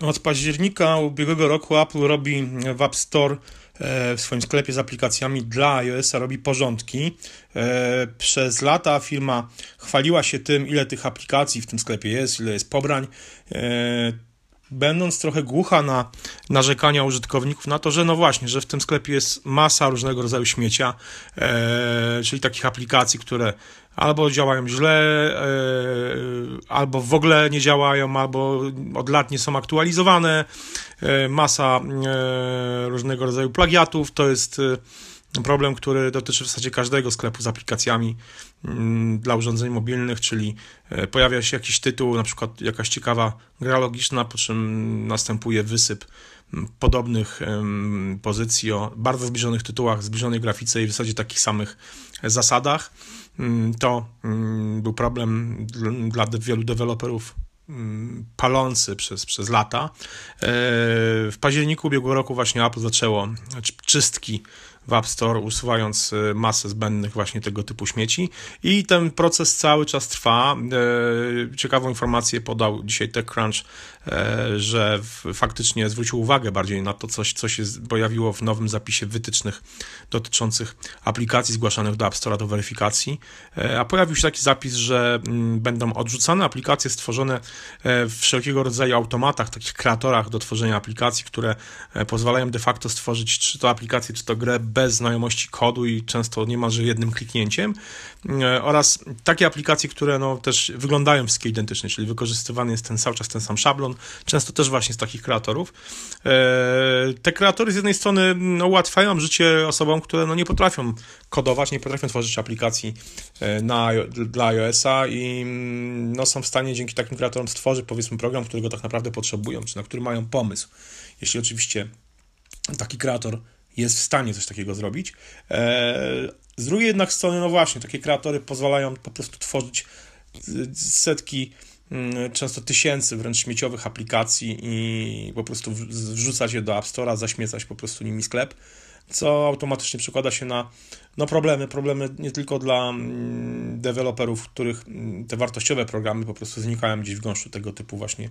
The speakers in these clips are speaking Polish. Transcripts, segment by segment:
Od października ubiegłego roku Apple robi w App Store e, w swoim sklepie z aplikacjami dla iOS-a robi porządki. E, przez lata firma chwaliła się tym, ile tych aplikacji w tym sklepie jest, ile jest pobrań. E, będąc trochę głucha na narzekania użytkowników na to, że no właśnie, że w tym sklepie jest masa różnego rodzaju śmiecia, czyli takich aplikacji, które albo działają źle, e, albo w ogóle nie działają, albo od lat nie są aktualizowane. E, masa e, różnego rodzaju plagiatów to jest problem, który dotyczy w zasadzie każdego sklepu z aplikacjami mm, dla urządzeń mobilnych, czyli pojawia się jakiś tytuł, na przykład jakaś ciekawa gra logiczna, po czym następuje wysyp podobnych pozycji o bardzo zbliżonych tytułach, zbliżonej grafice i w zasadzie takich samych zasadach. Mm, to mm, był problem dla wielu deweloperów mm, palący przez, przez lata. E, w październiku ubiegłego roku właśnie Apple zaczęło czystki w App Store, usuwając e, masę zbędnych właśnie tego typu śmieci. I ten proces cały czas trwa. E, ciekawą informację podał dzisiaj TechCrunch, e, że faktycznie zwrócił uwagę bardziej na to, coś, co się pojawiło w nowym zapisie wytycznych dotyczących aplikacji zgłaszanych do App Store do weryfikacji. A pojawił się taki zapis, że mm, będą odrzucane aplikacje stworzone w wszelkiego rodzaju automatach, takich kreatorach do tworzenia aplikacji, które pozwalają de facto stworzyć czy to aplikację, czy to grę bez znajomości kodu i często niemalże jednym kliknięciem e, oraz takie aplikacje, które no, też wyglądają wszystkie identycznie, czyli wykorzystywany jest ten cały czas ten sam szablon, często też właśnie z takich kreatorów. E, te kreatory z jednej strony no, ułatwiają życie osobom, które no, nie potrafią kodować, nie potrafią tworzyć aplikacji e, na, dla iOS-a i mm, no, są w stanie dzięki takim kreatorom stworzyć powiedzmy program, którego tak naprawdę potrzebują, czy na który mają pomysł. Jeśli oczywiście taki kreator jest w stanie coś takiego zrobić. E, z drugiej jednak strony, no właśnie, takie kreatory pozwalają po prostu tworzyć setki, mm, często tysięcy wręcz śmieciowych aplikacji i po prostu wrzucać je do App Store'a, zaśmiecać po prostu nimi sklep, co automatycznie przekłada się na no problemy, problemy nie tylko dla mm, deweloperów, których mm, te wartościowe programy po prostu znikają gdzieś w gąszczu tego typu właśnie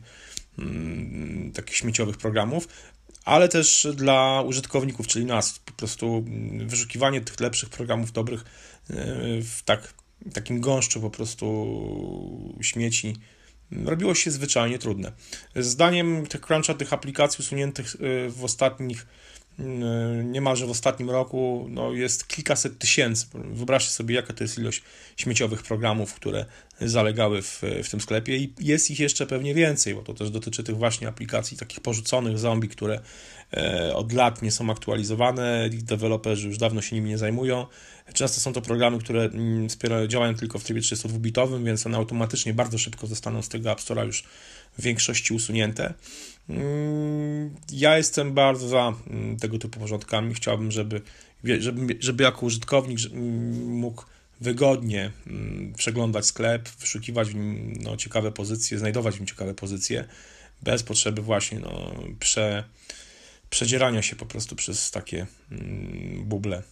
takich śmieciowych programów, ale też dla użytkowników, czyli nas. Po prostu wyszukiwanie tych lepszych programów, dobrych e, w tak, takim gąszczu po prostu śmieci robiło się zwyczajnie trudne. Zdaniem tych cruncha, tych aplikacji usuniętych e, w ostatnich niemalże w ostatnim roku no, jest kilkaset tysięcy. Wyobraźcie sobie, jaka to jest ilość śmieciowych programów, które zalegały w, w tym sklepie i jest ich jeszcze pewnie więcej, bo to też dotyczy tych właśnie aplikacji takich porzuconych zombie, które e, od lat nie są aktualizowane, deweloperzy już dawno się nimi nie zajmują. Często są to programy, które mm, działają tylko w trybie 32-bitowym, więc one automatycznie bardzo szybko zostaną z tego App Store'a już w większości usunięte. Mm, ja jestem bardzo za mm, tego typu porządkami. Chciałbym, żeby, żeby, żeby jako użytkownik mógł wygodnie przeglądać sklep, wyszukiwać w nim no, ciekawe pozycje, znajdować w nim ciekawe pozycje, bez potrzeby właśnie no, prze, przedzierania się po prostu przez takie buble,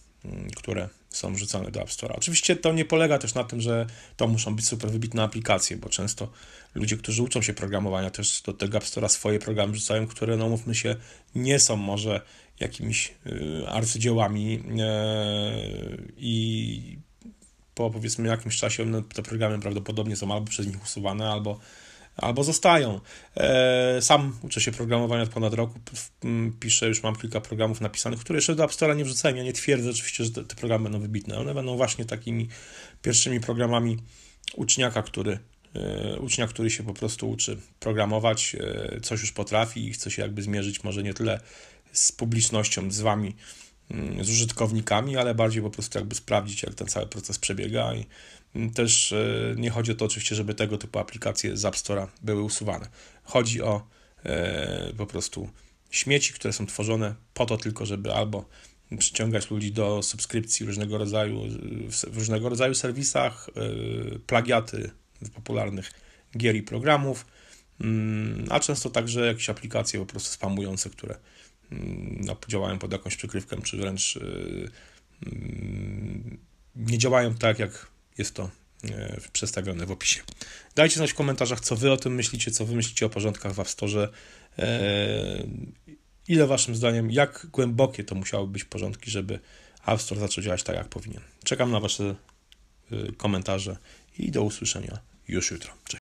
które są wrzucane do App Store. Oczywiście to nie polega też na tym, że to muszą być super wybitne aplikacje, bo często ludzie, którzy uczą się programowania, też do tego App Store'a swoje programy wrzucają, które, no mówmy się, nie są może jakimiś y, arcydziełami y, i po powiedzmy jakimś czasie te programy prawdopodobnie są albo przez nich usuwane, albo albo zostają. E, sam uczę się programowania od ponad roku, piszę, już mam kilka programów napisanych, które jeszcze do App nie wrzucałem. Ja nie twierdzę oczywiście, że te, te programy będą wybitne. One będą właśnie takimi pierwszymi programami uczniaka, który e, ucznia, który się po prostu uczy programować, e, coś już potrafi i chce się jakby zmierzyć może nie tyle z publicznością, z wami, z użytkownikami, ale bardziej po prostu jakby sprawdzić, jak ten cały proces przebiega i też e, nie chodzi o to oczywiście, żeby tego typu aplikacje z App Store'a były usuwane. Chodzi o e, po prostu śmieci, które są tworzone po to tylko, żeby albo przyciągać ludzi do subskrypcji różnego rodzaju, w różnego rodzaju serwisach, e, plagiaty popularnych gier i programów, mm, a często także jakieś aplikacje po prostu spamujące, które mm, no, działają pod jakąś przykrywką, czy wręcz mm, nie działają tak, jak jest to e, przedstawione w opisie. Dajcie znać w komentarzach, co wy o tym myślicie, co wy myślicie o porządkach w App Store. Ile waszym zdaniem, jak głębokie to musiały być porządki, żeby App Store zaczął działać tak, jak powinien? Czekam na wasze komentarze i do usłyszenia już jutro. Cześć.